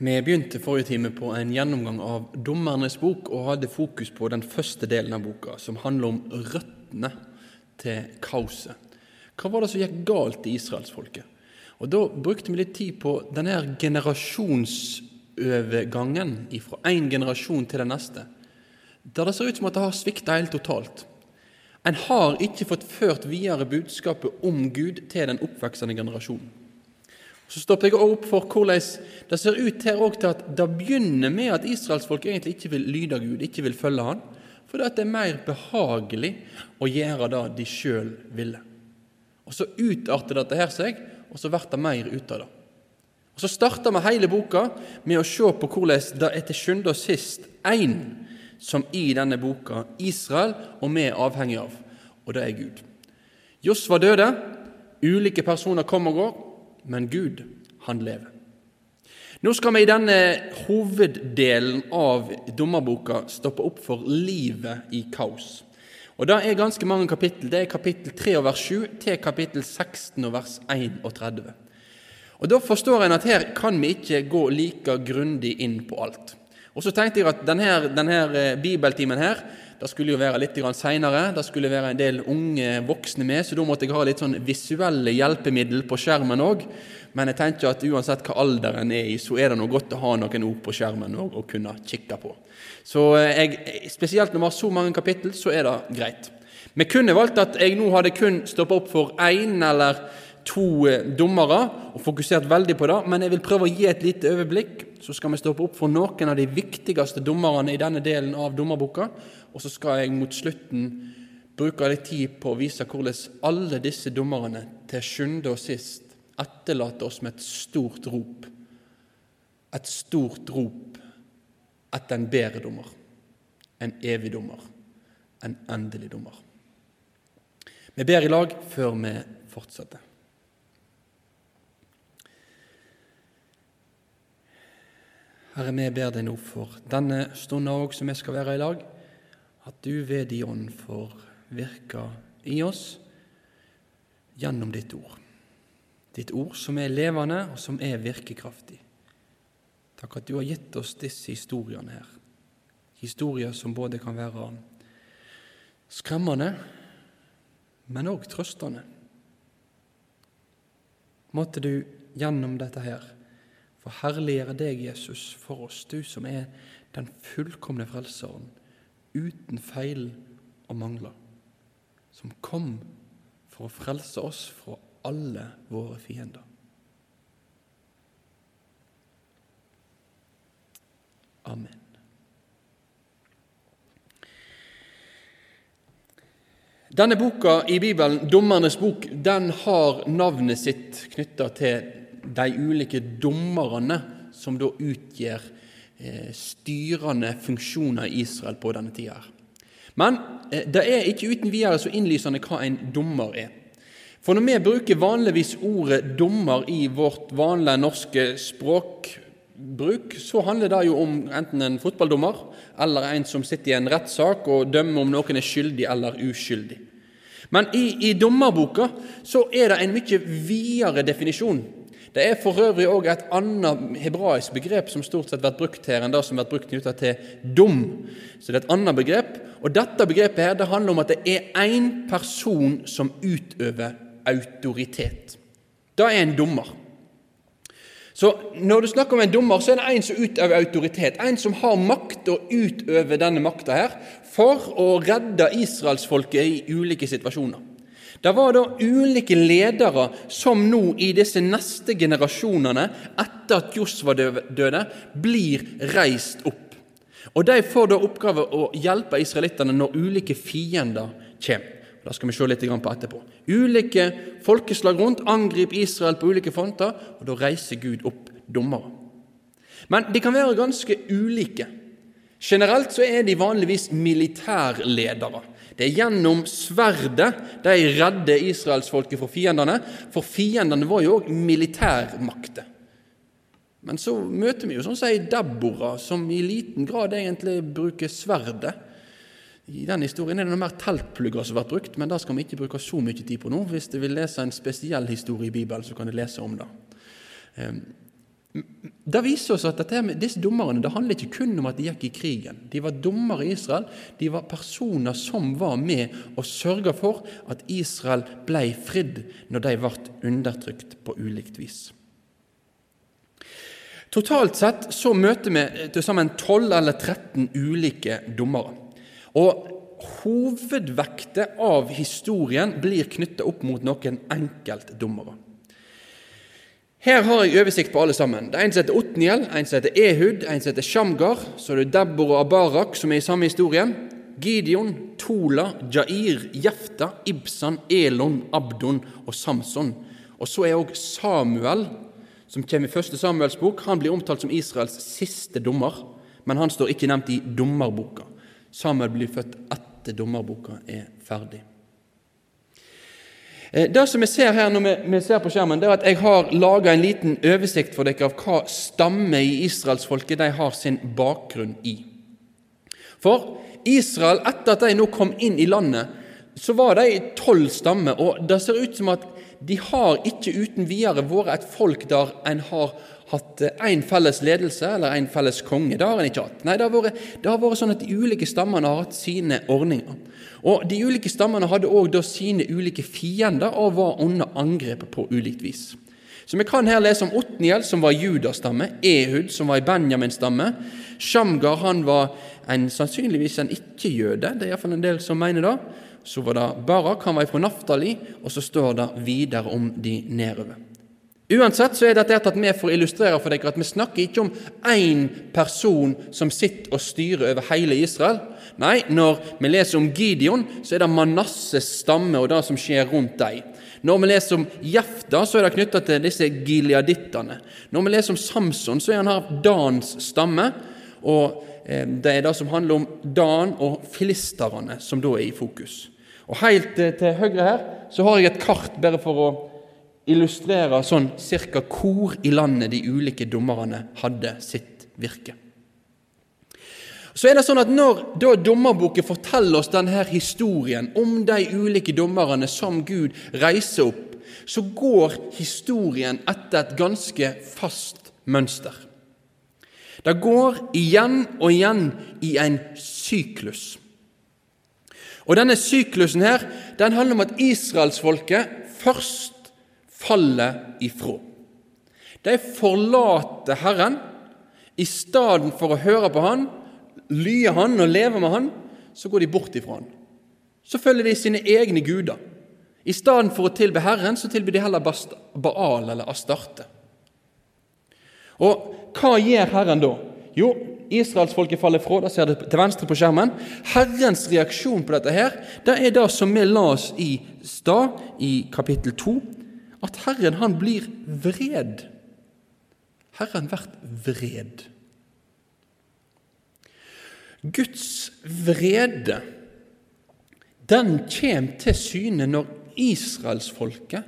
Vi begynte forrige time på en gjennomgang av Dommernes bok og hadde fokus på den første delen av boka, som handler om røttene til kaoset. Hva var det som gikk galt i israelsfolket? Og Da brukte vi litt tid på denne generasjonsovergangen fra én generasjon til den neste, der det ser ut som at det har svikta helt totalt. En har ikke fått ført videre budskapet om Gud til den oppveksende generasjonen. Så stopper jeg opp for hvordan det ser ut her også til at det begynner med at israelsfolk egentlig ikke vil lyde Gud, ikke vil følge Han, fordi det er mer behagelig å gjøre det de sjøl ville. Og Så utarter dette her seg, og så blir det mer ut av det. Og Så starter vi hele boka med å se på hvordan det er til sjuende og sist én som i denne boka Israel og vi er avhengig av, og det er Gud. Josva døde, ulike personer kom og går, men Gud, han lever. Nå skal vi i denne hoveddelen av dommerboka stoppe opp for livet i kaos. Og Det er ganske mange kapittel. Det er kapittel 3 og vers 7 til kapittel 16 og vers 31. Og Da forstår en at her kan vi ikke gå like grundig inn på alt. Og så tenkte jeg at denne, denne bibeltimen her, det skulle jo være litt seinere. Det skulle være en del unge voksne med, så da måtte jeg ha litt sånn visuelle hjelpemiddel på skjermen òg. Men jeg tenker at uansett hva alder en er i, så er det noe godt å ha noen ord på skjermen å kunne kikke på. Så jeg, Spesielt når vi har så mange kapittel, så er det greit. Vi kunne valgt at jeg nå hadde kun stoppa opp for én eller to eh, dommere og fokusert veldig på det, men jeg vil prøve å gi et lite overblikk. Så skal vi stoppe opp for noen av de viktigste dommerne i denne delen av dommerboka, og så skal jeg mot slutten bruke litt tid på å vise hvordan alle disse dommerne til sjuende og sist etterlater oss med et stort rop. Et stort rop etter en bedre dommer, en evig dommer, en endelig dommer. Vi ber i lag før vi fortsetter. Herre, vi ber deg nå for denne stunden òg som vi skal være i lag, at du ved din ånd får virke i oss gjennom ditt ord. Ditt ord som er levende, og som er virkekraftig. Takk at du har gitt oss disse historiene her. Historier som både kan være skremmende, men òg trøstende. Måtte du gjennom dette her få herliggjøre deg, Jesus, for oss, du som er den fullkomne frelseren, uten feil og mangler, som kom for å frelse oss fra alle våre fiender. Amen. Denne boka i Bibelen, Dommernes bok, den har navnet sitt knytta til de ulike dommerne som da utgjør eh, styrende funksjoner i Israel på denne tida. Men eh, det er ikke uten videre så innlysende hva en dommer er. For når vi bruker vanligvis ordet 'dommer' i vårt vanlige norske språkbruk, så handler det jo om enten en fotballdommer eller en som sitter i en rettssak og dømmer om noen er skyldig eller uskyldig. Men i, i dommerboka så er det en mye videre definisjon. Det er for øvrig òg et annet hebraisk begrep som stort sett blir brukt her, enn det som blir brukt knytta til dom. Så det er et annet begrep. Og dette begrepet her, det handler om at det er én person som utøver autoritet. Det er en dommer. Så Når du snakker om en dommer, så er det en som utøver autoritet. En som har makt og utøver denne makta her for å redde israelsfolket i ulike situasjoner. Det var da ulike ledere som nå i disse neste generasjonene, etter at Josva døde, blir reist opp. Og De får da oppgave å hjelpe israelittene når ulike fiender kommer. Det skal vi se litt på etterpå. Ulike folkeslag rundt angriper Israel på ulike fronter, og da reiser Gud opp dommere. Men de kan være ganske ulike. Generelt så er de vanligvis militærledere. Det er gjennom sverdet de redder israelsfolket for fiendene, for fiendene var jo òg militærmakter. Men så møter vi jo sånn som Deborah, som i liten grad egentlig bruker sverdet. I den historien er det noe mer teltplugger som har vært brukt, men det skal vi ikke bruke så mye tid på nå. Hvis du vil lese en spesiell historie i Bibelen, så kan du lese om det. Det viser oss at dette, disse dommerne det handler ikke kun om at de gikk i krigen. De var dommere i Israel. De var personer som var med og sørga for at Israel ble fridd når de ble undertrykt på ulikt vis. Totalt sett så møter vi til sammen 12 eller 13 ulike dommere. Og Hovedvektet av historien blir knytta opp mot noen enkeltdommere. Her har jeg oversikt på alle sammen. Det er En som heter Otniel, en som heter Ehud, en som heter Shamgar. Så er det Deborah og Abarak, som er i samme historien. Gideon, Tola, Jair, Jefta, Ibsan, Elon, Abdon og Samson. Og så er òg Samuel, som kommer i første Samuels bok. Han blir omtalt som Israels siste dommer, men han står ikke nevnt i dommerboka. Samuel blir født etter dommerboka er ferdig. Eh, det som vi ser her når vi, ser på skjermen, det er at jeg har laga en liten oversikt for dere av hva stamme i israelsfolket de har sin bakgrunn i. For Israel, etter at de nå kom inn i landet, så var de tolv stammer, og det ser ut som at de har ikke uten videre vært et folk der en har hatt én felles ledelse eller én felles konge. Det har en ikke hatt. Nei, det har, vært, det har vært sånn at de ulike stammene har hatt sine ordninger. Og De ulike stammene hadde òg sine ulike fiender og var under angrep på ulikt vis. Så Vi kan her lese om Otniel, som var judastamme, Ehud, som var i Benjamins stamme. Shamgar han var en, sannsynligvis en ikke-jøde, det er iallfall en del som mener det. Så var det Barak, han var fra Naftali, og så står det videre om de nedover. Uansett så er dette med for å illustrere for dere at vi snakker ikke om én person som sitter og styrer over hele Israel. Nei, når vi leser om Gideon, så er det Manasses stamme og det som skjer rundt dem. Når vi leser om Jefta, så er det knytta til disse gileadittene. Når vi leser om Samson, så er han her Dans stamme. Og eh, det er det som handler om Dan og filisterne, som da er i fokus. Og Helt eh, til høyre her så har jeg et kart bare for å illustrerer sånn cirka hvor i landet de ulike dommerne hadde sitt virke. Så er det sånn at Når da dommerboken forteller oss denne historien om de ulike dommerne som Gud reiser opp, så går historien etter et ganske fast mønster. Det går igjen og igjen i en syklus. Og Denne syklusen her, den handler om at israelsfolket først faller ifra. De forlater Herren. I stedet for å høre på Han, lye Han og leve med Han, så går de bort ifra Han. Så følger de sine egne guder. I stedet for å tilbe Herren, så tilbyr de heller Baal eller Astarte. Og hva gjør Herren da? Jo, israelsfolket faller fra. Da ser det til venstre på skjermen. Herrens reaksjon på dette her, det er det som vi la oss i stad, i kapittel 2, at Herren han blir vred. Herren blir vred. Guds vrede den kommer til syne når israelsfolket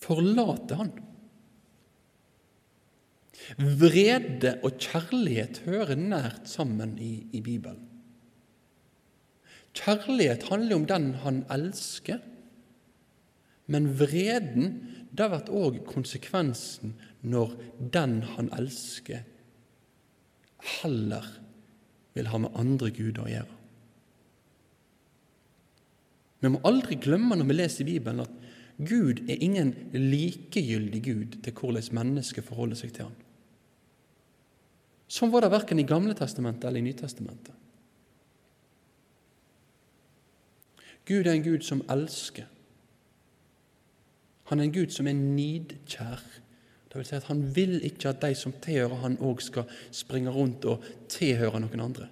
forlater han. Vrede og kjærlighet hører nært sammen i, i Bibelen. Kjærlighet handler om den han elsker, men vreden det blir òg konsekvensen når den han elsker, heller vil ha med andre guder å gjøre. Vi må aldri glemme når vi leser Bibelen, at Gud er ingen likegyldig Gud til hvordan mennesket forholder seg til Han. Sånn var det verken i Gamle testamentet eller i Nytestamentet. Gud er en Gud som elsker. Han er en Gud som er nidkjær. Det vil si at Han vil ikke at de som tilhører han òg skal springe rundt og tilhøre noen andre.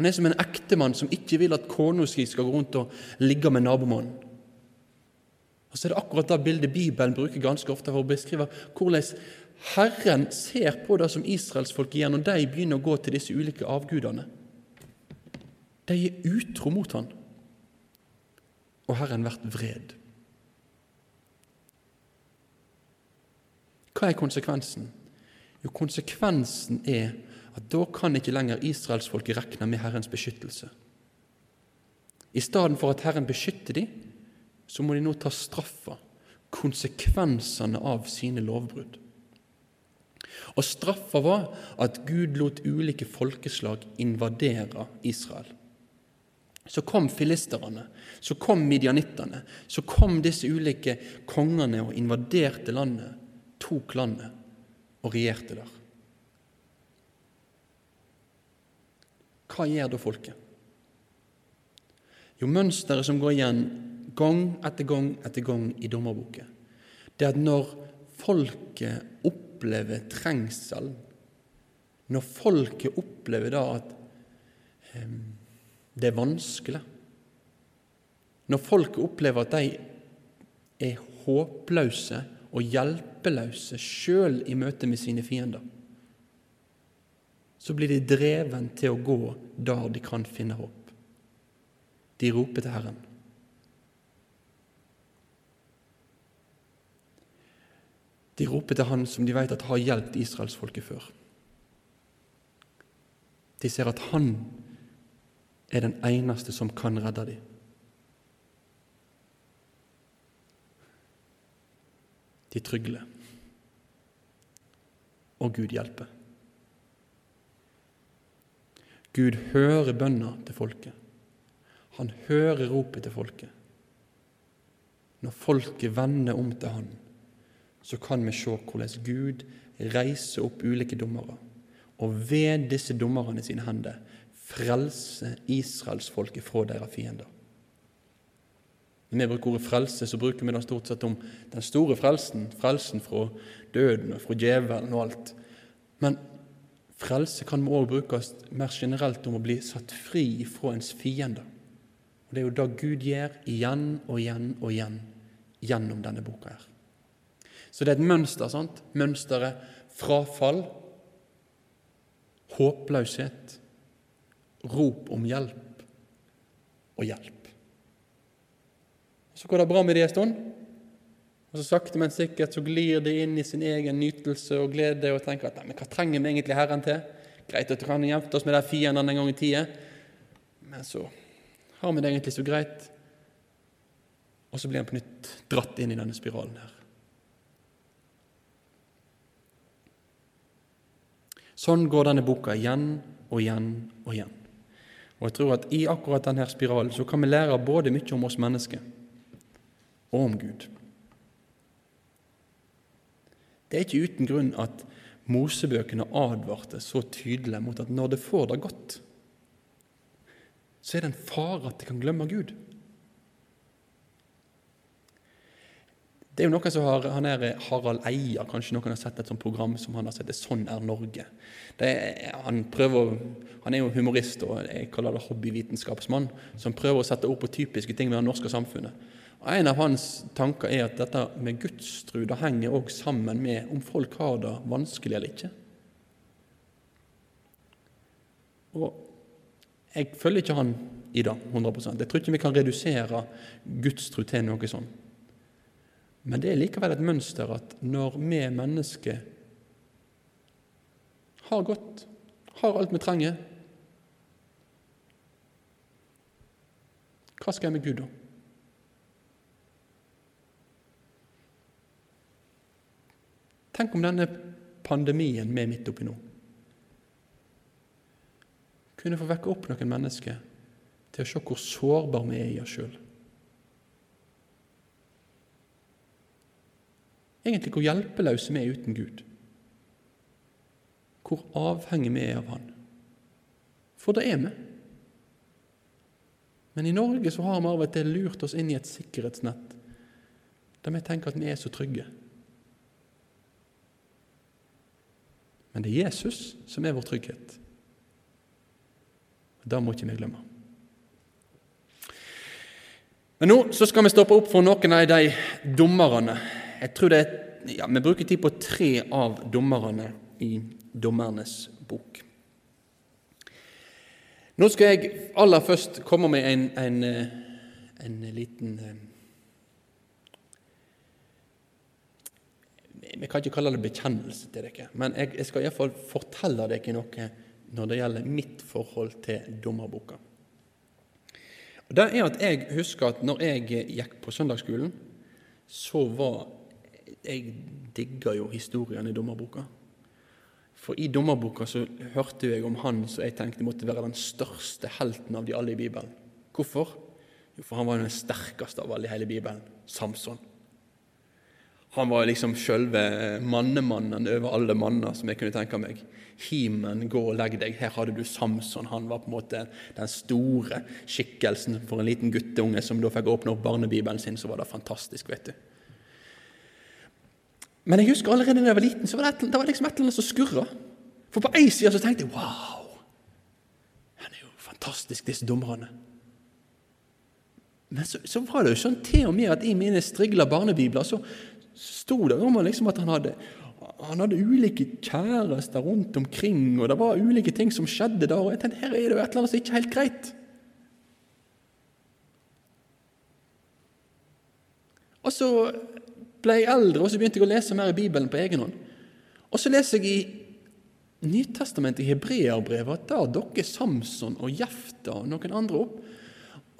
Han er som en ektemann som ikke vil at kona si skal gå rundt og ligge med nabomannen. Og så er det akkurat det bildet Bibelen bruker ganske ofte for å beskrive hvordan Herren ser på det som israelsfolket gjør når de begynner å gå til disse ulike avgudene. De er utro mot han, og Herren blir vred. Hva er konsekvensen? Jo, konsekvensen er at da kan ikke lenger israelsfolket regne med Herrens beskyttelse. I stedet for at Herren beskytter dem, så må de nå ta straffa, konsekvensene av sine lovbrudd. Og straffa var at Gud lot ulike folkeslag invadere Israel. Så kom filisterne, så kom midjanittene, så kom disse ulike kongene og invaderte landet, tok landet og regjerte der. Hva gjør da folket? Jo, mønsteret som går igjen gang etter gang etter gang i dommerboken, det er at når folket opplever trengsel, når folket opplever da at eh, det er vanskelig, når folket opplever at de er håpløse og hjelpeløse sjøl i møte med sine fiender, så blir de dreven til å gå der de kan finne håp. De roper til Herren. De roper til Han som de vet at har hjulpet israelsfolket før. De ser at Han er den eneste som kan redde dem. De trygler. Og Gud hjelper. Gud hører bønna til folket. Han hører ropet til folket. Når folket vender om til Han, så kan vi se hvordan Gud reiser opp ulike dommere, og ved disse dommerne sine hender frelse israelsfolket fra deres fiender. Når vi bruker ordet frelse, så bruker vi det stort sett om den store frelsen, frelsen fra døden og fra djevelen og alt. Men frelse kan også brukes mer generelt om å bli satt fri fra ens fiender. Og Det er jo det Gud gjør igjen og igjen og igjen gjennom denne boka. her. Så det er et mønster. sant? Mønsteret frafall, håpløshet, rop om hjelp og hjelp. Så går det bra med det en stund, og så sakte, men sikkert så glir det inn i sin egen nytelse og glede og tenker at men hva trenger vi egentlig Herren til? Greit at du kan gjemte oss med de fiendene en gang i tida, men så har vi det egentlig så greit. Og så blir han på nytt dratt inn i denne spiralen her. Sånn går denne boka igjen og igjen og igjen. Og jeg tror at I akkurat denne spiralen så kan vi lære både mye om oss mennesker og om Gud. Det er ikke uten grunn at Mosebøkene advarte så tydelig mot at når det får det godt, så er det en fare at det kan glemme Gud. Det er jo noen som har, han er Harald Eia, kanskje noen har sett et sånt program som han har sett, det 'Sånn er Norge'. Er, han, prøver, han er jo humorist og jeg kaller det hobbyvitenskapsmann, som prøver å sette ord på typiske ting ved det norske samfunnet. Og En av hans tanker er at dette med gudstru det henger også sammen med om folk har det vanskelig eller ikke. Og Jeg følger ikke han i det 100 Jeg tror ikke vi kan redusere gudstru til noe sånt. Men det er likevel et mønster at når vi mennesker har godt, har alt vi trenger Hva skal jeg med Gud, da? Tenk om denne pandemien vi er midt oppi nå kunne få vekke opp noen mennesker til å se hvor sårbare vi er i oss sjøl. Egentlig hvor hjelpeløse vi er uten Gud. Hvor avhengige vi er av Han. For det er vi. Men i Norge så har vi av og til lurt oss inn i et sikkerhetsnett der vi tenker at vi er så trygge. Men det er Jesus som er vår trygghet. Det må ikke vi glemme. Men nå skal vi stoppe opp for noen av de dommerne. Jeg tror det er ja, vi bruker tid på tre av dommerne i Dommernes bok. Nå skal jeg aller først komme med en, en, eh, en liten Vi kan ikke kalle det bekjennelse til dere, men jeg, jeg skal iallfall fortelle dere noe når det gjelder mitt forhold til dommerboka. Og det er at Jeg husker at når jeg gikk på søndagsskolen, så var Jeg digga jo historien i dommerboka. For i dommerboka så hørte jeg om han som jeg tenkte måtte være den største helten av de alle i Bibelen. Hvorfor? Jo, for han var den sterkeste av alle i hele Bibelen Samson. Han var liksom sjølve mannemannen over alle manner som jeg kunne tenke meg. Himen, gå og legg deg. Her hadde du Samson. Han var på en måte den store skikkelsen for en liten gutteunge som da fikk åpne opp barnebibelen sin. Så var det fantastisk, vet du. Men jeg husker allerede da jeg var liten, så var det, et, det var liksom et eller annet som skurra. For på ei side så tenkte jeg wow, han er jo fantastisk, disse dommerne. Men så, så, var det jo sånn til og med at i mine strigla barnebibler så sto det om liksom at han hadde, han hadde ulike kjærester rundt omkring, og det var ulike ting som skjedde der. Og jeg tenkte her er det jo et eller annet som ikke er helt greit. Og så ble jeg eldre, og så begynte jeg å lese mer i Bibelen på egen hånd. Og så leser jeg i Nytestamentet, i Hebreerbrevet, at der dukker Samson og Jefta og noen andre opp.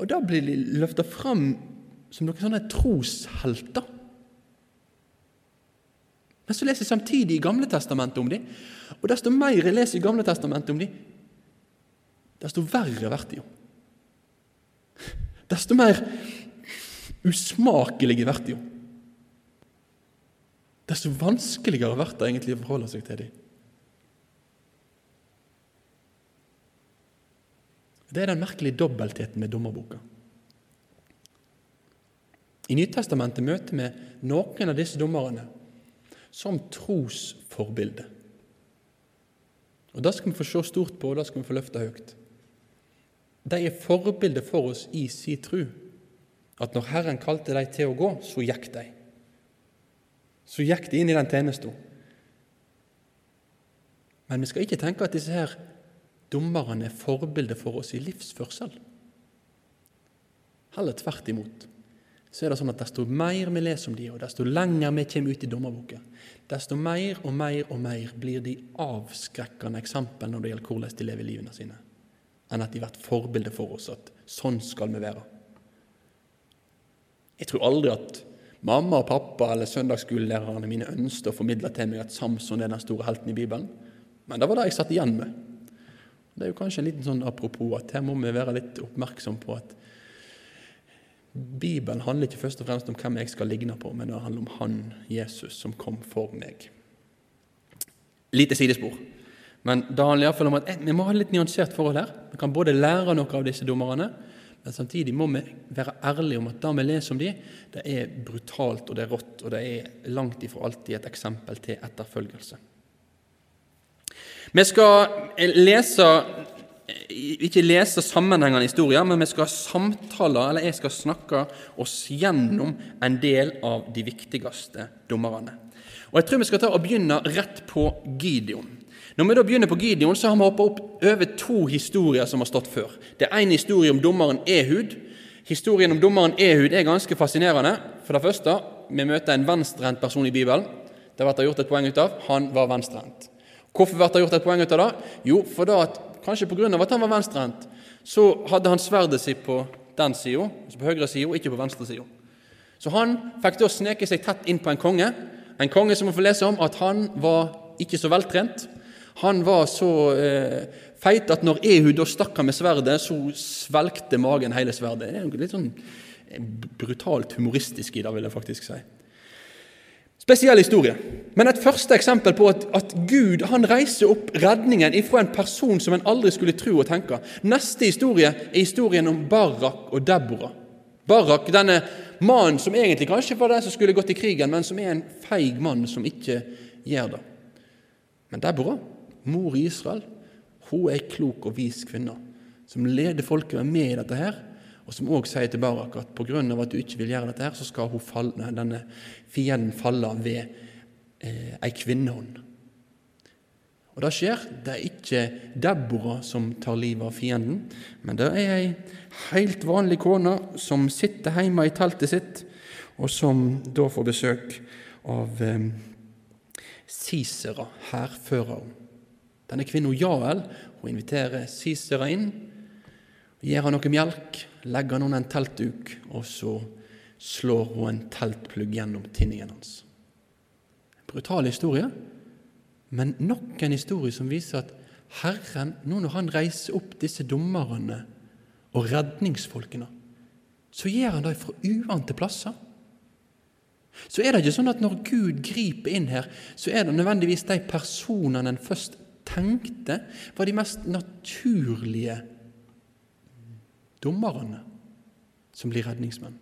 Og da blir de løfta fram som noen sånne troshelter. Men så leser jeg samtidig i Gamle testamentet om dem, og desto mer jeg leser i Gamle testamentet om dem, desto verre blir de jo. Desto mer usmakelige blir de jo desto vanskeligere blir det egentlig å forholde seg til dem. Det er den merkelige dobbeltheten med dommerboka. I Nytestamentet møter vi noen av disse dommerne som trosforbilde. Og Det skal vi få se stort på, og det skal vi få løfte høyt. De er forbilde for oss i sin tru. At når Herren kalte dem til å gå, så gikk de så gikk de inn i den tjenesten. Men vi skal ikke tenke at disse her dommerne er forbilder for oss i livsførsel. Heller tvert imot. Så er det sånn at Desto mer vi leser om de, og desto lenger vi kommer ut i dommerboka, desto mer og mer og mer blir de avskrekkende eksempel når det gjelder hvordan de lever livene sine, enn at de blir forbilde for oss. At sånn skal vi være. Jeg tror aldri at Mamma og pappa eller søndagsskolelærerne mine ønsket å formidle til meg at Samson er den store helten i Bibelen, men det var det jeg satt igjen med. Det er jo kanskje en liten sånn apropos at her må vi være litt oppmerksom på at Bibelen handler ikke først og fremst om hvem jeg skal ligne på, men det handler om Han, Jesus, som kom for meg. Lite sidespor. Men det handler iallfall om at vi må ha litt nyansert forhold her. Vi kan både lære noe av disse dommerne, men samtidig må vi være ærlige om at det vi leser om dem, det er brutalt og det er rått, og det er langt ifra alltid et eksempel til etterfølgelse. Vi skal lese ikke lese sammenhengende historier, men vi skal samtale, eller jeg skal snakke oss gjennom en del av de viktigste dommerne. Og Jeg tror vi skal ta og begynne rett på Gideon. Når vi da begynner på Gideon, så har vi hoppa opp over to historier som har stått før. Det er en historie om dommeren Ehud. Historien om dommeren Ehud er ganske fascinerende. For det første, vi møter en venstrehendt person i Bibelen. Det blir gjort et poeng ut av. Han var venstrehendt. Hvorfor blir det gjort et poeng ut av det? Jo, for da at, kanskje pga. at han var venstrehendt, så hadde han sverdet sitt på den sida, altså på høyre sida, ikke på venstre sida. Så han fikk da sneke seg tett inn på en konge. En konge som vi får lese om at han var ikke så veltrent. Han var så eh, feit at når Ehud da stakk ham med sverdet, så svelgte magen hele sverdet. Det er litt sånn brutalt humoristisk i det, vil jeg faktisk si. Spesiell historie. Men et første eksempel på at, at Gud han reiser opp redningen ifra en person som en aldri skulle tro og tenke. Neste historie er historien om Barak og Deborah. Barak, denne mannen som egentlig kanskje var den som skulle gått i krigen, men som er en feig mann som ikke gjør det. Men Deborah mor i Israel, hun er ei klok og vis kvinne som leder folket med i dette her, og som òg sier til Barak at pga. at du ikke vil gjøre dette, her, så skal falle, denne fienden falle ved eh, ei kvinnehånd. Og det skjer. Det er ikke Deborah som tar livet av fienden, men det er ei helt vanlig kone som sitter hjemme i teltet sitt, og som da får besøk av eh, Sisera, hærføreren. Denne kvinnen Jael hun inviterer Sisera inn, gir han noe melk, legger han under en teltduk, og så slår hun en teltplugg gjennom tinningen hans. Brutal historie, men nok en historie som viser at Herren, nå når han reiser opp disse dommerne og redningsfolkene, så gjør han det fra uante plasser. Så er det ikke sånn at når Gud griper inn her, så er det nødvendigvis de personene en først tenkte var de mest naturlige dommerne som blir redningsmenn.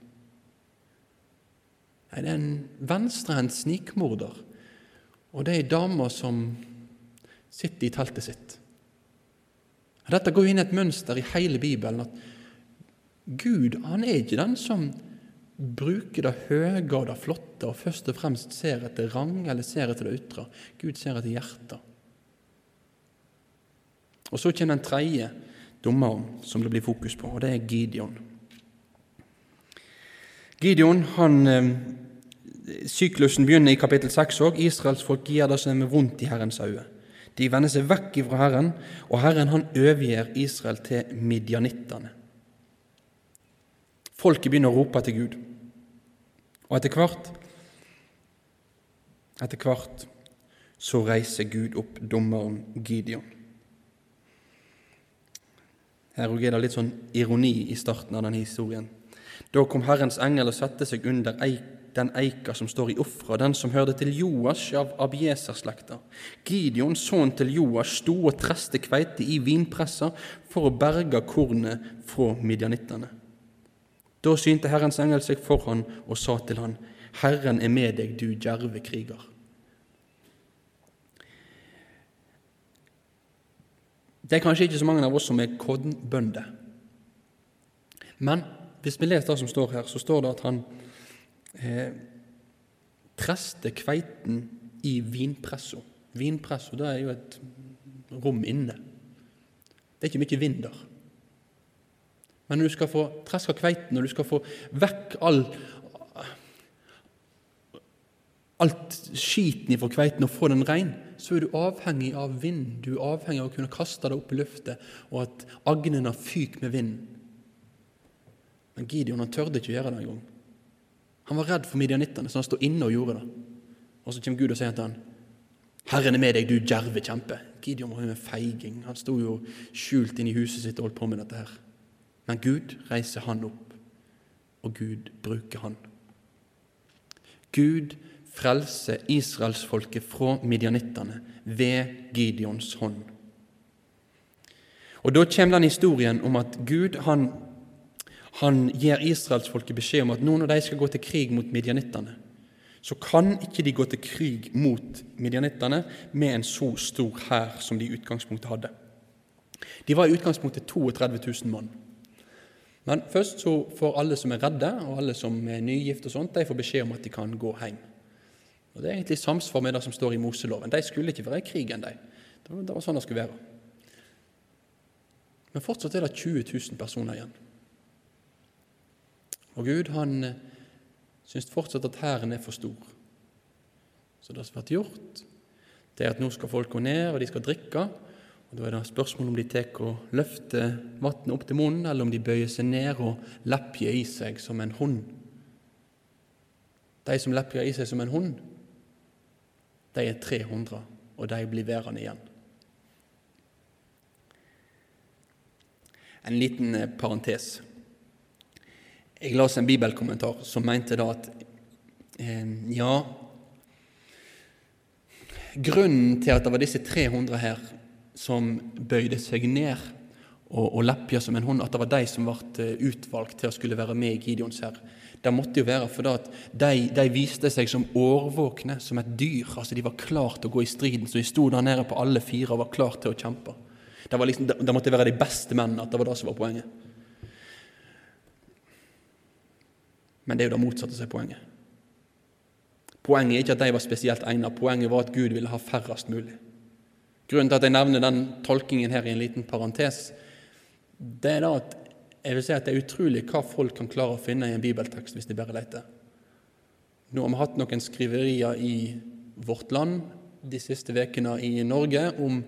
Nei, det er en venstrehendt snikmorder, og det er ei dame som sitter i teltet sitt. Dette går inn i et mønster i hele Bibelen at Gud han er ikke den som bruker det høye og det flotte og først og fremst ser etter rang eller ser etter det ytre. Gud ser etter hjertet. Og Så kommer den tredje dommeren som det blir fokus på, og det er Gideon. Gideon, han, eh, Syklusen begynner i kapittel 6 òg. Israelsfolk gir det som er vondt i Herrens øyne. De vender seg vekk fra Herren, og Herren han overgir Israel til midjanittene. Folket begynner å rope til Gud. Og etter hvert Etter hvert så reiser Gud opp dommeren Gideon. Det litt sånn ironi i starten av denne historien. Da kom Herrens engel og satte seg under den eika som står i Ofra, den som hørte til Joash av Abieser-slekta. Gideon, sønnen til Joash, sto og treste kveite i vinpressa for å berge kornet fra midjanittene. Da synte Herrens engel seg for han og sa til han, Herren er med deg, du djerve kriger. Det er kanskje ikke så mange av oss som er kornbønder. Men hvis vi leser det som står her, så står det at han eh, treste kveiten i vinpressa. Vinpressa det er jo et rom inne. Det er ikke mye vind der. Men når du skal få treska kveiten, og du skal få vekk all alt skiten ifra kveiten og få den rein, så er du avhengig av vind. Du er avhengig av å kunne kaste deg opp i luftet, og at agnene fyker med vind. Men Gideon han tørde ikke å gjøre det engang. Han var redd for midjanittene, så han stod inne og gjorde det. Og så kommer Gud og sier til han, 'Herren er med deg, du djerve kjempe.' Gideon var jo en feiging. Han sto jo skjult inne i huset sitt og holdt på med dette her. Men Gud reiser han opp, og Gud bruker han. Gud frelse israelsfolket fra midjanittene ved Gideons hånd. Og Da kommer den historien om at Gud han, han gir israelsfolket beskjed om at nå når de skal gå til krig mot midjanittene, så kan ikke de gå til krig mot midjanittene med en så stor hær som de i utgangspunktet hadde. De var i utgangspunktet 32 000 mann. Men først så får alle som er redde, og alle som er nygifte, og sånt, de får beskjed om at de kan gå hjem. Og Det er egentlig samsvar med det som står i Moseloven. De skulle ikke være i krig enn de. Det var sånn det skulle være. Men fortsatt er det 20 000 personer igjen. Og Gud han eh, syns fortsatt at hæren er for stor. Så det som blir gjort, det er at nå skal folk gå ned, og de skal drikke. Og Da er det spørsmål om de tar og løfter vannet opp til munnen, eller om de bøyer seg ned og lepjer i seg som en hund. De som lepjer i seg som en hund, de er 300, og de blir værende igjen. En liten eh, parentes. Jeg leste en bibelkommentar som mente da at eh, ja Grunnen til at det var disse 300 her som bøyde seg ned og, og leppja som en hund, at det var de som ble eh, utvalgt til å skulle være med i Gideons hær, det måtte jo være fordi de, de, viste seg som årvåkne, som et dyr. altså De var klar til å gå i striden, så de sto der nede på alle fire og var klar til å kjempe. Det, liksom, det måtte være de beste mennene, at det var det som var poenget. Men det er jo det motsatte som er poenget. Poenget er ikke at de var spesielt egnet, poenget var at Gud ville ha færrest mulig. Grunnen til at jeg nevner den tolkingen her i en liten parentes, det er da at jeg vil si at det er utrolig hva folk kan klare å finne i en bibeltekst hvis de bare leter. Nå har vi hatt noen skriverier i Vårt Land de siste ukene i Norge om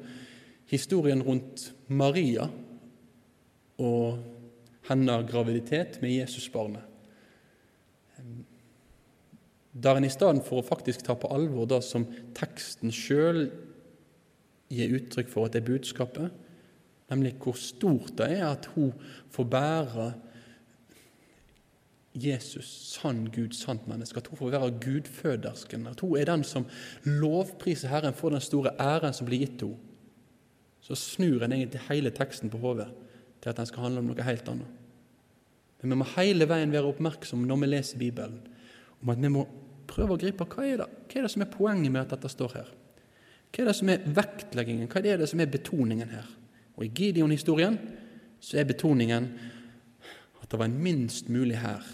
historien rundt Maria og hennes graviditet med Jesusbarnet. Der en i stedet for å faktisk ta på alvor det som teksten sjøl gir uttrykk for at det er budskapet, nemlig hvor stort det er at hun får bære Jesus, sann Gud, sant menneske, at hun får være gudfødersken, at hun er den som lovpriser Herren for den store æren som blir gitt henne, så snur en egentlig hele teksten på hodet til at den skal handle om noe helt annet. Men vi må hele veien være oppmerksomme når vi leser Bibelen, om at vi må prøve å gripe hva er det, hva er det som er poenget med at dette står her. Hva er det som er vektleggingen, hva er det som er betoningen her? Og I Gideon-historien så er betoningen at det var en minst mulig hær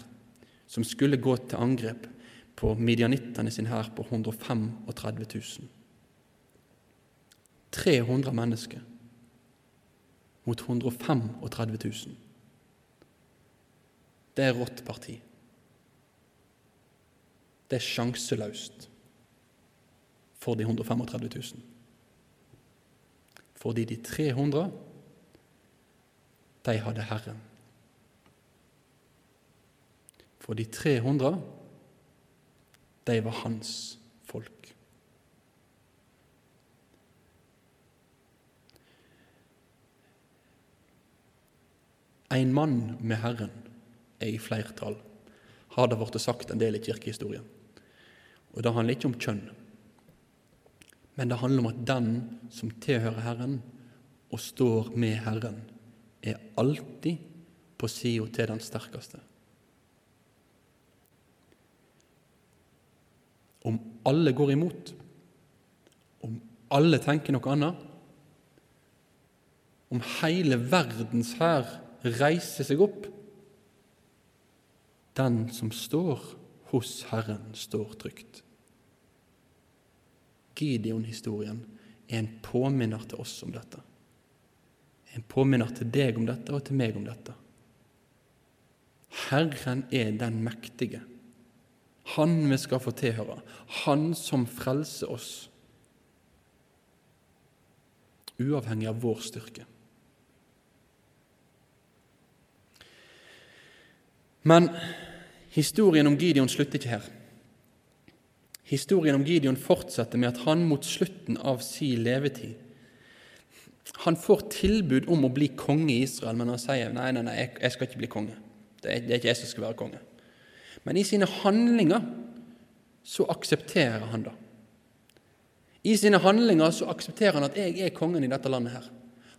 som skulle gå til angrep på midjanittene sin hær på 135 000. 300 mennesker mot 135 000. Det er rått parti. Det er sjanseløst for de 135 000. Fordi de 300, de hadde Herren. For de 300, de var hans folk. En mann med Herren er i flertall, har det blitt sagt en del i kirkehistorien. Og Det handler ikke om kjønn, men det handler om at den som tilhører Herren og står med Herren, er alltid på sida til den sterkeste. Om alle går imot, om alle tenker noe annet, om hele verdens hær reiser seg opp. Den som står hos Herren, står trygt. Gideon-historien er en påminner til oss om dette. En påminner til deg om dette og til meg om dette. Herren er den mektige. Han vi skal få tilhøre. Han som frelser oss, uavhengig av vår styrke. Men historien om Gideon slutter ikke her. Historien om Gideon fortsetter med at han mot slutten av sin levetid Han får tilbud om å bli konge i Israel, men han sier nei, nei, nei, jeg skal ikke bli konge. Det er, det er ikke jeg som skal være konge. Men i sine handlinger så aksepterer han det. I sine handlinger så aksepterer han at jeg er kongen i dette landet. her.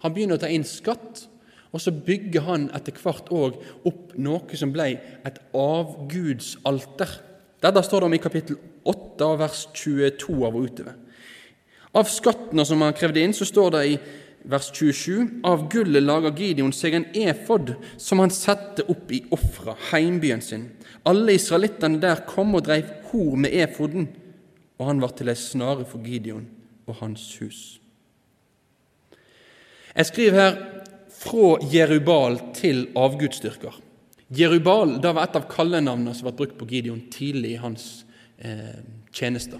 Han begynner å ta inn skatt, og så bygger han etter hvert òg opp noe som ble et avgudsalter. Dette står det om i kapittel 8, vers 22 av og utover. Av skattene som han krevde inn, så står det i vers 27 av gullet lager Gideon seg en efod som han satte opp i Ofra, heimbyen sin. Alle israelittene der kom og dreiv hor med efoden, og han var til ei snare for Gideon og hans hus. Jeg skriver her fra Jerubal til avgudsdyrker. Jerubal det var et av kallenavnene som ble brukt på Gideon tidlig i hans eh, tjeneste.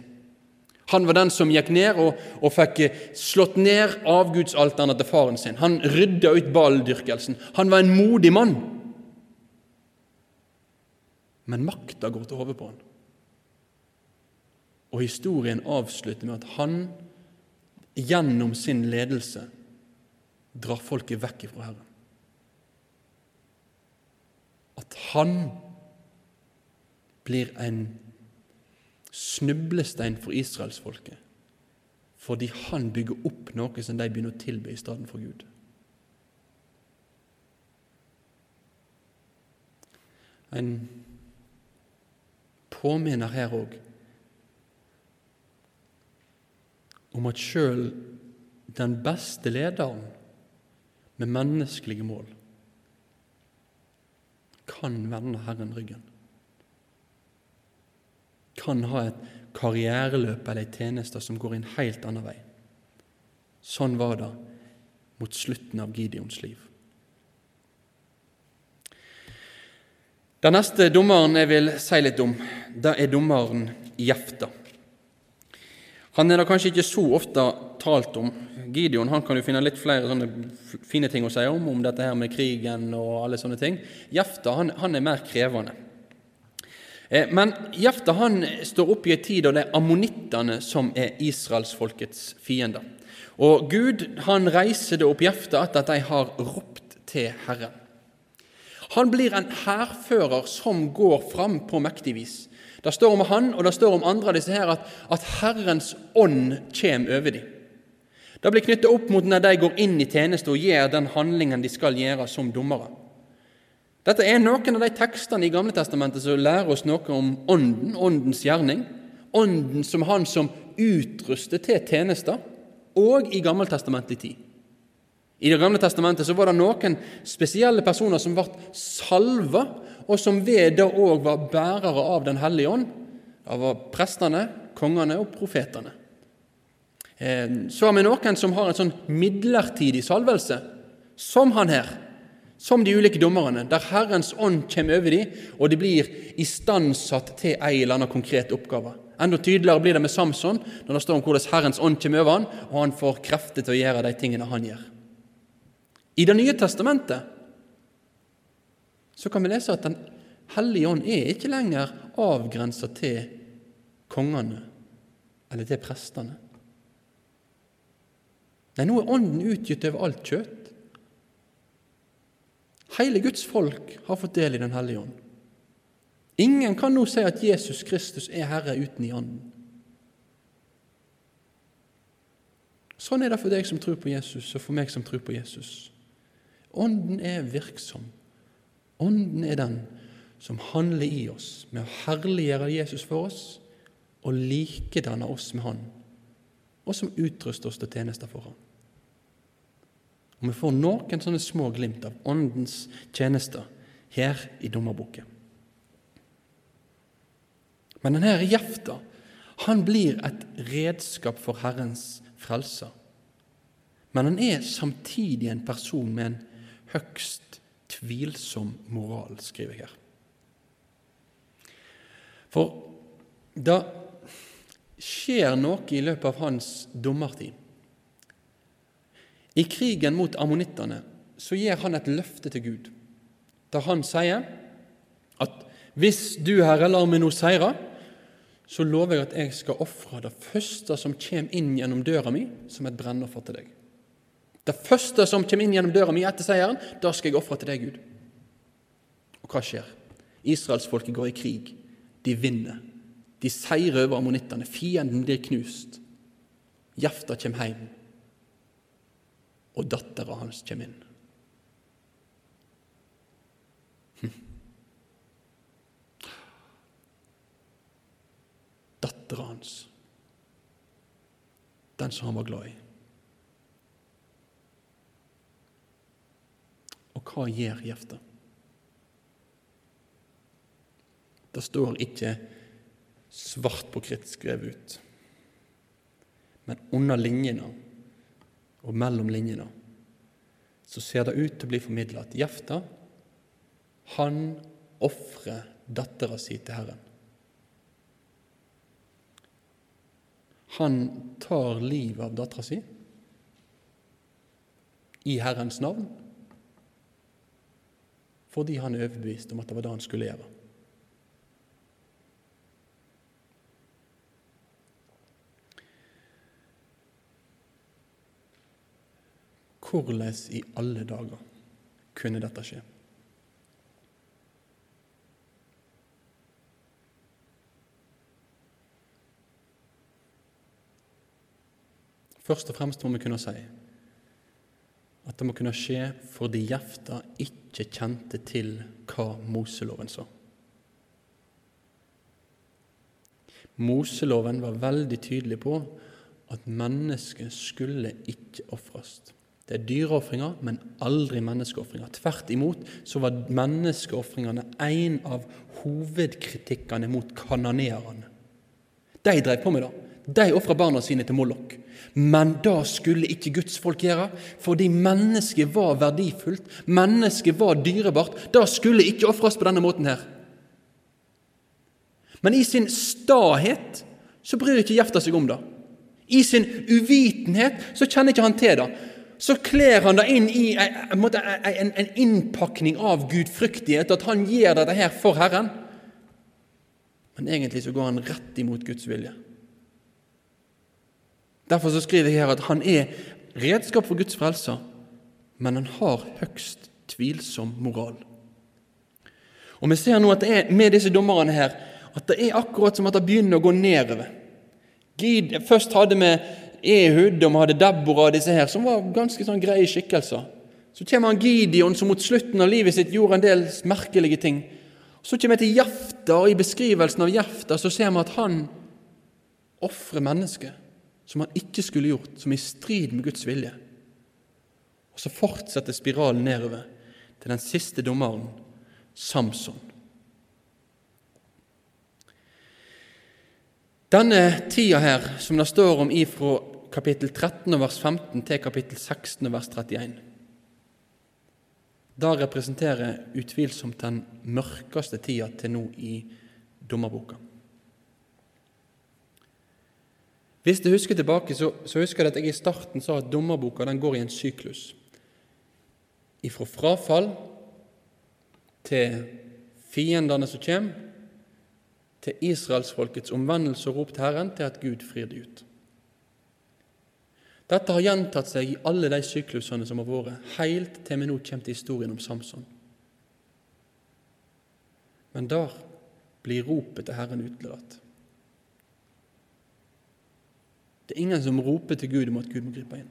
Han var den som gikk ned og, og fikk eh, slått ned avgudsalterne til faren sin. Han rydda ut baldyrkelsen. Han var en modig mann. Men makta går til hodet på han. Og historien avslutter med at han gjennom sin ledelse drar folket vekk ifra Herren. At han blir en snublestein for israelsfolket fordi han bygger opp noe som de begynner å tilbe i stedet for Gud. En påminner her òg om at sjøl den beste lederen med menneskelige mål, kan vende Herren ryggen. Kan ha et karriereløp eller ei tjeneste som går en helt annen vei. Sånn var det mot slutten av Gideons liv. Den neste dommeren jeg vil si litt om, det er dommeren Jefta. Han er det kanskje ikke så ofte talt om. Gideon han kan jo finne litt flere sånne fine ting å si om, om dette her med krigen og alle sånne ting. Jefta han, han er mer krevende. Eh, men Jefta han står oppe i en tid da det er ammonittene som er israelsfolkets fiender. Og Gud han reiser det opp Jefta etter at de har ropt til Herren. Han blir en hærfører som går fram på mektig vis. Det står om han, og det står om andre av disse her, at, at Herrens ånd kommer over dem. Det blir knyttet opp mot når de går inn i tjeneste og gjør den handlingen de skal gjøre som dommere. Dette er noen av de tekstene i Gamle Testamentet som lærer oss noe om Ånden, Åndens gjerning. Ånden som han som utruster til tjenester, og i gammeltestamentlig tid. I Det gamle testamentet så var det noen spesielle personer som ble salva, og som ved det òg var bærere av Den hellige ånd. Det var prestene, kongene og profetene. Eh, så har vi noen som har en sånn midlertidig salvelse, som han her. Som de ulike dommerne, der Herrens ånd kommer over dem, og de blir istandsatt til ei eller annen konkret oppgave. Enda tydeligere blir det med Samson, når det står om hvordan Herrens ånd kommer over han, og han får krefter til å gjøre de tingene han gjør. I Det nye testamentet så kan vi lese at Den hellige ånd er ikke lenger avgrensa til kongene eller til prestene. Nei, nå er Ånden utgitt over alt kjøtt. Hele Guds folk har fått del i Den hellige ånd. Ingen kan nå si at Jesus Kristus er Herre uten i Ånden. Sånn er det for deg som tror på Jesus, og for meg som tror på Jesus. Ånden er virksom. Ånden er den som handler i oss med å herliggjøre Jesus for oss og likedanne oss med Han, og som utruster oss til tjenester for Han. Og Vi får noen sånne små glimt av Åndens tjenester her i dommerboken. Men denne Jefta han blir et redskap for Herrens frelse. Men han er samtidig en person med en høgst tvilsom moral, skriver jeg her. For det skjer noe i løpet av hans dommertid. I krigen mot ammonittene så gir han et løfte til Gud, der han sier at hvis du, Herre, lar meg nå seire, så lover jeg at jeg skal ofre det første som kommer inn gjennom døra mi, som et brennoffer til deg. Det første som kommer inn gjennom døra mi etter seieren, da skal jeg ofre til deg, Gud. Og hva skjer? Israelsfolket går i krig. De vinner. De seirer over ammonittene. Fienden blir knust. Jefta kommer hjem, og dattera hans kommer inn. Hm. Dattera hans, den som han var glad i. Og hva gjør hjertet? Det står ikke svart på kritt skrevet ut. Men under linjene og mellom linjene så ser det ut til å bli formidla at Jefta han ofrer dattera si til Herren. Han tar livet av dattera si i Herrens navn fordi han er overbevist om at det var det han skulle gjøre. Hvordan i alle dager kunne dette skje? Først og fremst må vi kunne si at det må kunne skje fordi Jefta ikke kjente til hva Moseloven sa. Moseloven var veldig tydelig på at mennesket skulle ikke ofres. Det er dyreofringer, men aldri menneskeofringer. Tvert imot så var menneskeofringene en av hovedkritikkene mot kanoneerne. De drev på med det. De ofra barna sine til Mollok. Men det skulle ikke Guds folk gjøre, fordi mennesket var verdifullt, mennesket var dyrebart. Det skulle ikke ofres på denne måten her. Men i sin stahet så bryr ikke Jefta seg om det. I sin uvitenhet så kjenner ikke han til det. Så kler han det inn i en, innpakning av gudfryktighet, at han gjør dette her for Herren. Men egentlig så går han rett imot Guds vilje. Derfor så skriver jeg her at han er redskap for Guds frelse, men han har høgst tvilsom moral. Og Vi ser nå at det er med disse dommerne her at det er akkurat som at det begynner å gå nedover. Gid, først hadde vi Ehud og vi hadde Deborah og disse her, som var ganske sånn greie skikkelser. Så kommer han Gideon, som mot slutten av livet sitt gjorde en del merkelige ting. Så kommer vi til Jafta, og i beskrivelsen av Jafta så ser vi at han ofrer mennesket som han ikke skulle gjort, som er i strid med Guds vilje. Og så fortsetter spiralen nedover til den siste dommeren, Samson. Denne tida her, som det står om ifra kapittel 13 vers 15 til kapittel 16 vers 31, da representerer utvilsomt den mørkeste tida til nå i dommerboka. Hvis du husker tilbake, så, så husker jeg at jeg i starten sa at dommerboka den går i en syklus. Ifra frafall til fiendene som kommer, til israelsfolkets omvendelse og rop til Herren, til at Gud frir det ut. Dette har gjentatt seg i alle de syklusene som har vært, helt til vi nå kommer til historien om Samson. Men der blir ropet til Herren utelatt. Det er ingen som roper til Gud om at Gud må gripe inn.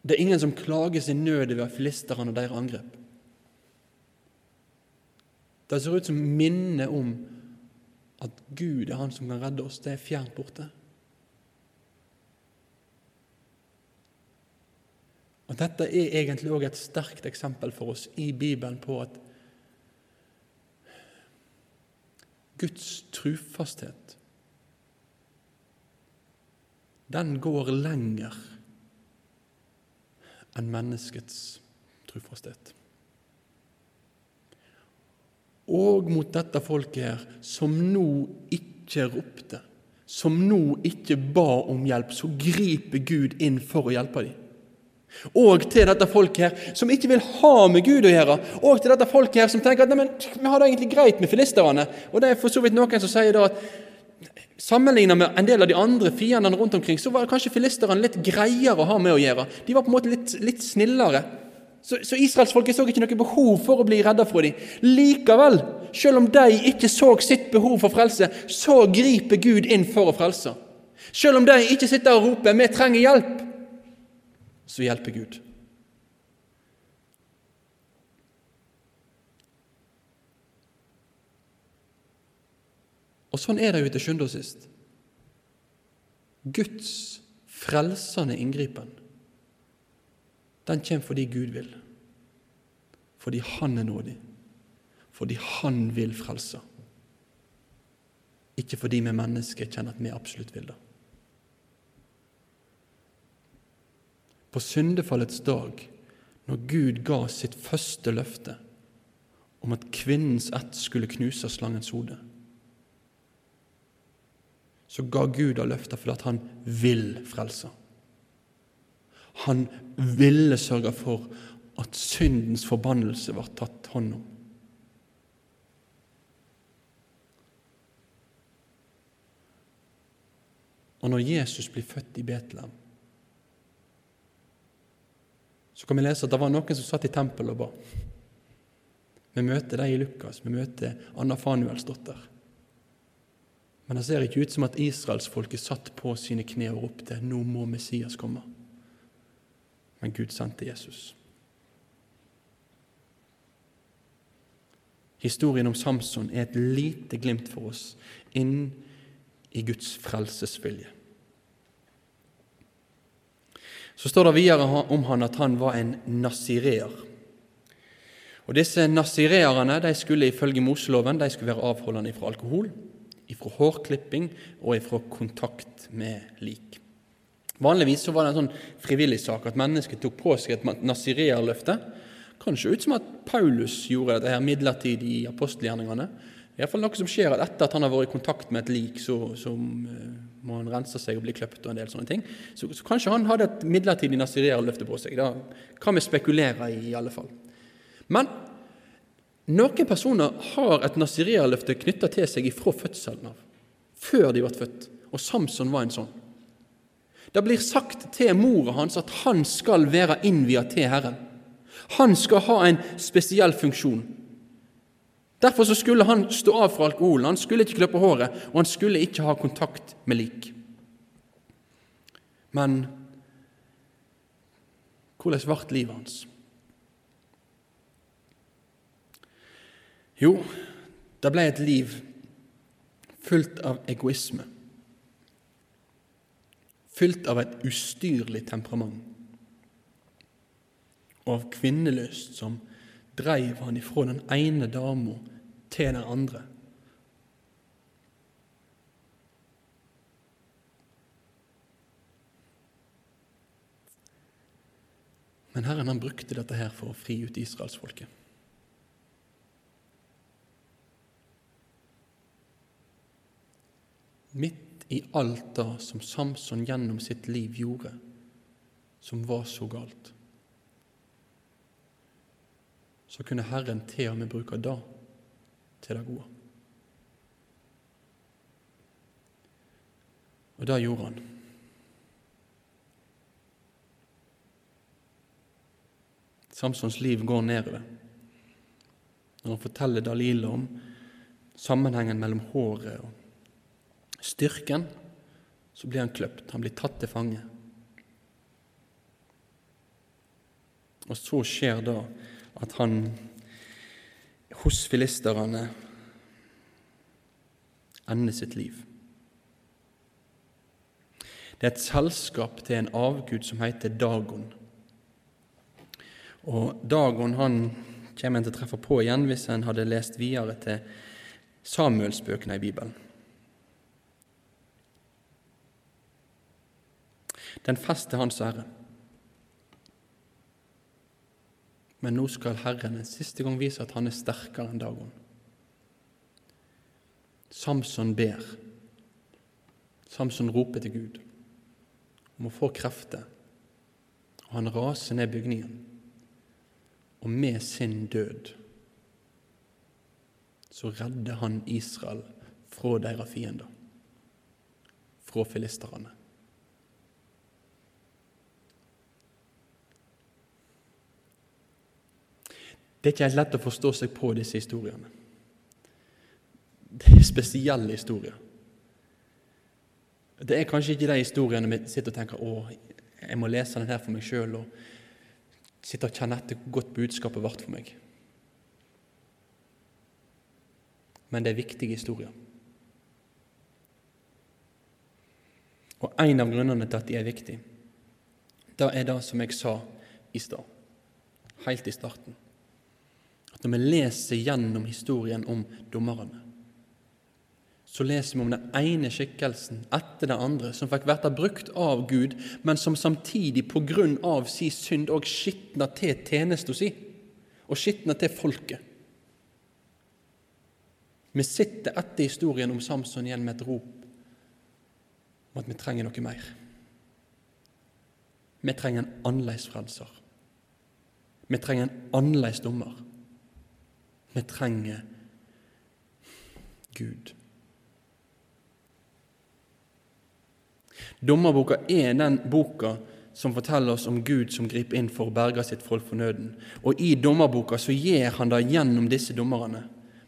Det er ingen som klager sin nød over filisterne og deres angrep. Det ser ut som minnet om at Gud er Han som kan redde oss. Det er fjernt borte. Og Dette er egentlig òg et sterkt eksempel for oss i Bibelen på at Guds trufasthet den går lenger enn menneskets trufasthet. Og mot dette folket her, som nå ikke ropte, som nå ikke ba om hjelp, så griper Gud inn for å hjelpe dem. Og til dette folket her, som ikke vil ha med Gud å gjøre. Og til dette folket her, som tenker at vi har det egentlig greit med filisterne. Og det er for så vidt noen som sier da at Sammenlignet med en del av de andre fiendene rundt omkring, så var kanskje filisterne litt greiere å ha med å gjøre. De var på en måte litt, litt snillere. Så, så israelsfolket så ikke noe behov for å bli redda fra dem. Likevel, selv om de ikke så sitt behov for frelse, så griper Gud inn for å frelse. Selv om de ikke sitter og roper 'Vi trenger hjelp', så hjelper Gud. Og sånn er det jo til sjuende og sist. Guds frelsende inngripen, den kommer fordi Gud vil. Fordi Han er nådig. Fordi Han vil frelse. Ikke fordi vi mennesker kjenner at vi absolutt vil det. På syndefallets dag, når Gud ga sitt første løfte om at kvinnens ett skulle knuse slangens hode, så ga Gud av løfter fordi han vil frelse. Han ville sørge for at syndens forbannelse var tatt hånd om. Og når Jesus blir født i Betlehem, så kan vi lese at det var noen som satt i tempelet og ba. Vi møter dem i Lukas, vi møter Anna Fanuels datter. Men det ser ikke ut som at israelsfolket satt på sine kne og ropte 'Nå må Messias komme'. Men Gud sendte Jesus. Historien om Samson er et lite glimt for oss inn i Guds frelsesvilje. Så står det videre om han at han var en nasireer. Og Disse nasireerne skulle ifølge Moseloven de være avholdende fra alkohol. Ifra hårklipping og ifra kontakt med lik. Vanligvis så var det en sånn frivillig sak at mennesket tok på seg et nasireerløfte. Kanskje ut som at Paulus gjorde dette her midlertidig i apostelgjerningene. Iallfall noe som skjer at etter at han har vært i kontakt med et lik, så, så uh, må han rense seg og bli kløpt og en del sånne ting. Så, så kanskje han hadde et midlertidig nasireerløfte på seg. Da kan vi spekulere i, i alle fall. Men noen personer har et nasireerløfte knytta til seg ifra fødselen av, før de ble født. Og Samson var en sånn. Det blir sagt til mora hans at han skal være innvia til Herren. Han skal ha en spesiell funksjon. Derfor skulle han stå av fra alkoholen, han skulle ikke klippe håret, og han skulle ikke ha kontakt med lik. Men hvordan ble livet hans? Jo, det ble et liv fullt av egoisme, fylt av et ustyrlig temperament, og av kvinnelyst som dreiv han ifra den ene dama til den andre. Men Herren han brukte dette her for å fri ut israelsfolket. Midt i alt det som Samson gjennom sitt liv gjorde, som var så galt, så kunne Herren til og med bruke det til det gode. Og det gjorde han. Samsons liv går nedover. Når han forteller Dalila om sammenhengen mellom håret og styrken, så blir han kløpt. Han blir tatt til fange. Og så skjer da at han hos filisterne ender sitt liv. Det er et selskap til en avgud som heter Dagon. Og Dagon han kommer en til å treffe på igjen hvis en hadde lest videre til Samuelsbøkene i Bibelen. Den fester hans ære. Men nå skal Herren en siste gang vise at han er sterkere enn Dagon. Samson ber. Samson roper til Gud om å få krefter, og han raser ned bygningen. Og med sin død så redder han Israel fra deres fiender, fra filisterne. Det er ikke helt lett å forstå seg på disse historiene. Det er spesielle historier. Det er kanskje ikke de historiene vi sitter og tenker å, jeg må lese den her for meg sjøl og sitte og kjenne etter hvor godt budskapet ble for meg. Men det er viktige historier. Og en av grunnene til at de er viktige, det er det som jeg sa i stad, helt i starten når vi leser gjennom historien om dommerne, så leser vi om den ene skikkelsen etter den andre som fikk vært brukt av Gud, men som samtidig på grunn av sin synd òg skitna til tjenesten sin og skitna til folket. Vi sitter etter historien om Samson igjen med et rop om at vi trenger noe mer. Vi trenger en annerledes frelser. Vi trenger en annerledes dommer. Vi trenger Gud. Dommerboka er den boka som forteller oss om Gud som griper inn for å berge sitt folk for nøden. Og i dommerboka så gjør han det gjennom disse dommerne.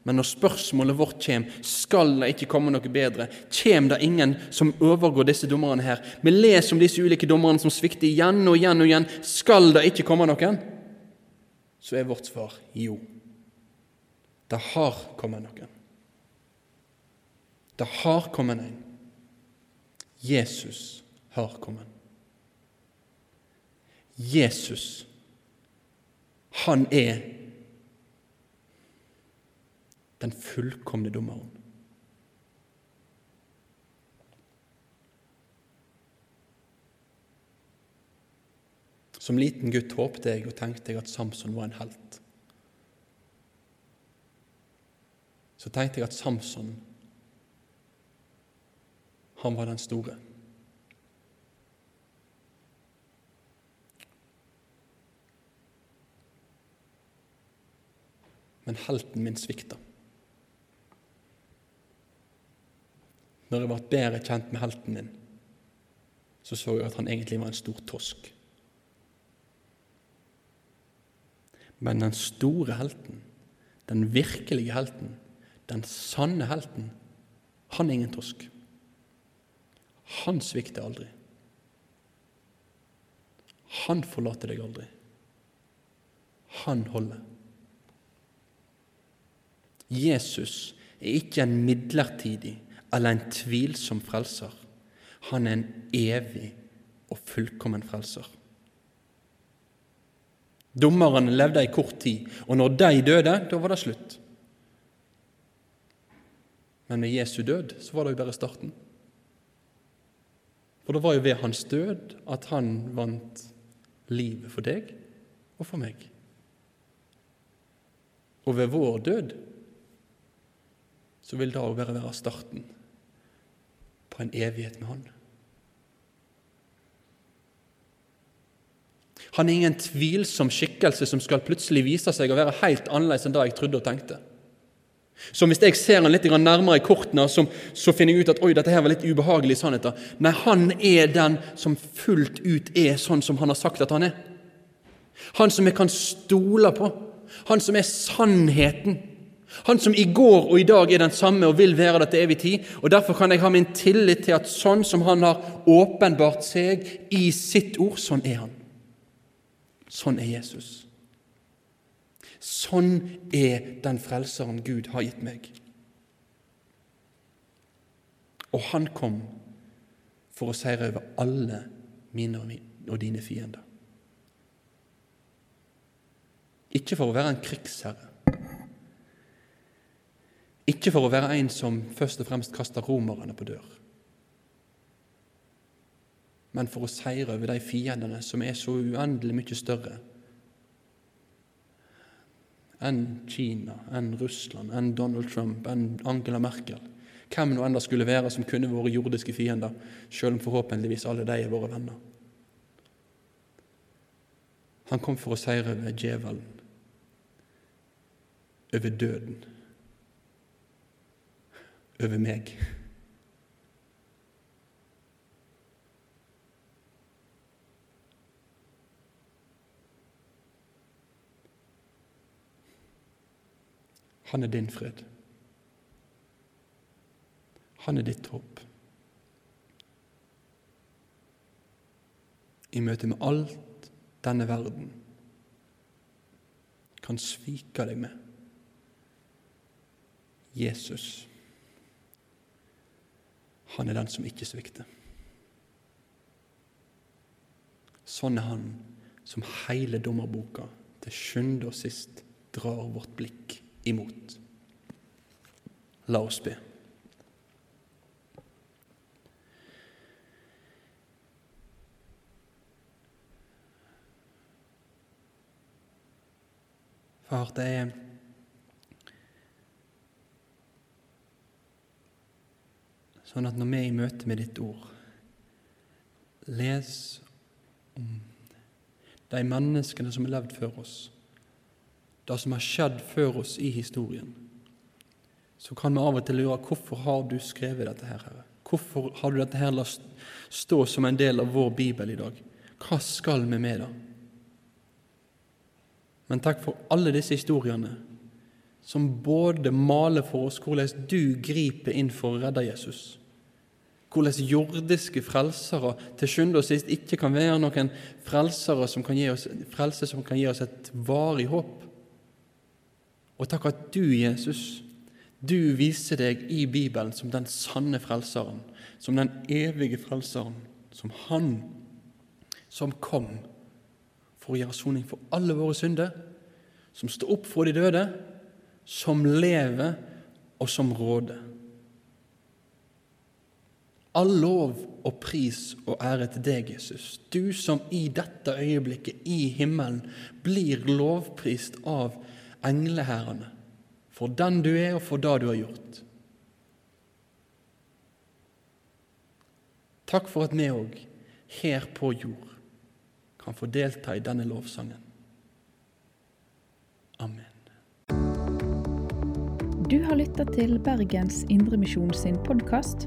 Men når spørsmålet vårt kommer, skal det ikke komme noe bedre? Kommer det ingen som overgår disse dommerne her? Vi leser om disse ulike dommerne som svikter igjen og igjen og igjen. Skal det ikke komme noen? Så er vårt svar jo. Det har kommet noen. Det har kommet en. Jesus har kommet. Jesus, han er den fullkomne dommeren. Som liten gutt håpte jeg og tenkte jeg at Samson var en helt. Så tenkte jeg at Samson, han var den store. Men helten min svikta. Når jeg ble bedre kjent med helten min, så så jeg at han egentlig var en stor tosk. Men den store helten, den virkelige helten, den sanne helten, han er ingen tosk. Han svikter aldri. Han forlater deg aldri. Han holder. Jesus er ikke en midlertidig eller en tvilsom frelser. Han er en evig og fullkommen frelser. Dommerne levde i kort tid, og når de døde, da var det slutt. Men med Jesu død så var det jo bare starten. For det var jo ved hans død at han vant livet for deg og for meg. Og ved vår død så vil det òg bare være starten på en evighet med Han. Han er ingen tvilsom skikkelse som skal plutselig vise seg å være helt annerledes enn det jeg trodde og tenkte. Så hvis jeg ser han litt nærmere i kortene, så finner jeg ut at oi, dette her var litt ubehagelige sannheter. Nei, han er den som fullt ut er sånn som han har sagt at han er. Han som jeg kan stole på. Han som er sannheten. Han som i går og i dag er den samme og vil være det til evig tid. og Derfor kan jeg ha min tillit til at sånn som han har åpenbart seg i sitt ord, sånn er han. Sånn er Jesus. Sånn er den frelseren Gud har gitt meg. Og han kom for å seire over alle mine og dine fiender. Ikke for å være en krigsherre, ikke for å være en som først og fremst kaster romerne på dør, men for å seire over de fiendene som er så uendelig mye større enn Kina, enn Russland, enn Donald Trump, enn Angela Merkel. Hvem nå enn det skulle være som kunne vært jordiske fiender, selv om forhåpentligvis alle de er våre venner. Han kom for å seire over djevelen, over døden over meg. Han er din fred. Han er ditt håp. I møte med alt denne verden kan svike deg med Jesus. Han er den som ikke svikter. Sånn er han som hele dommerboka til sjuende og sist drar vårt blikk imot. La oss be. Far, det er Sånn at når vi er i møte med ditt ord les om de menneskene som har levd før oss, det som har skjedd før oss i historien, så kan vi av og til lure hvorfor har du skrevet dette her, Herre? Hvorfor har du dette her la stå som en del av vår bibel i dag? Hva skal vi med det? Men takk for alle disse historiene som både maler for oss hvordan du griper inn for å redde Jesus. Hvordan jordiske frelsere til sjuende og sist ikke kan være noen frelsere som kan gi oss, frelse som kan gi oss et varig håp. Og takk at du, Jesus, du viser deg i Bibelen som den sanne frelseren, som den evige frelseren, som Han som kom for å gjøre soning for alle våre synder, som står opp for de døde, som lever og som råder. All lov og pris og ære til deg, Jesus, du som i dette øyeblikket i himmelen blir lovprist av englehærene for den du er, og for det du har gjort. Takk for at vi òg, her på jord, kan få delta i denne lovsangen. Amen. Du har lytta til Bergens Indremisjon sin podkast.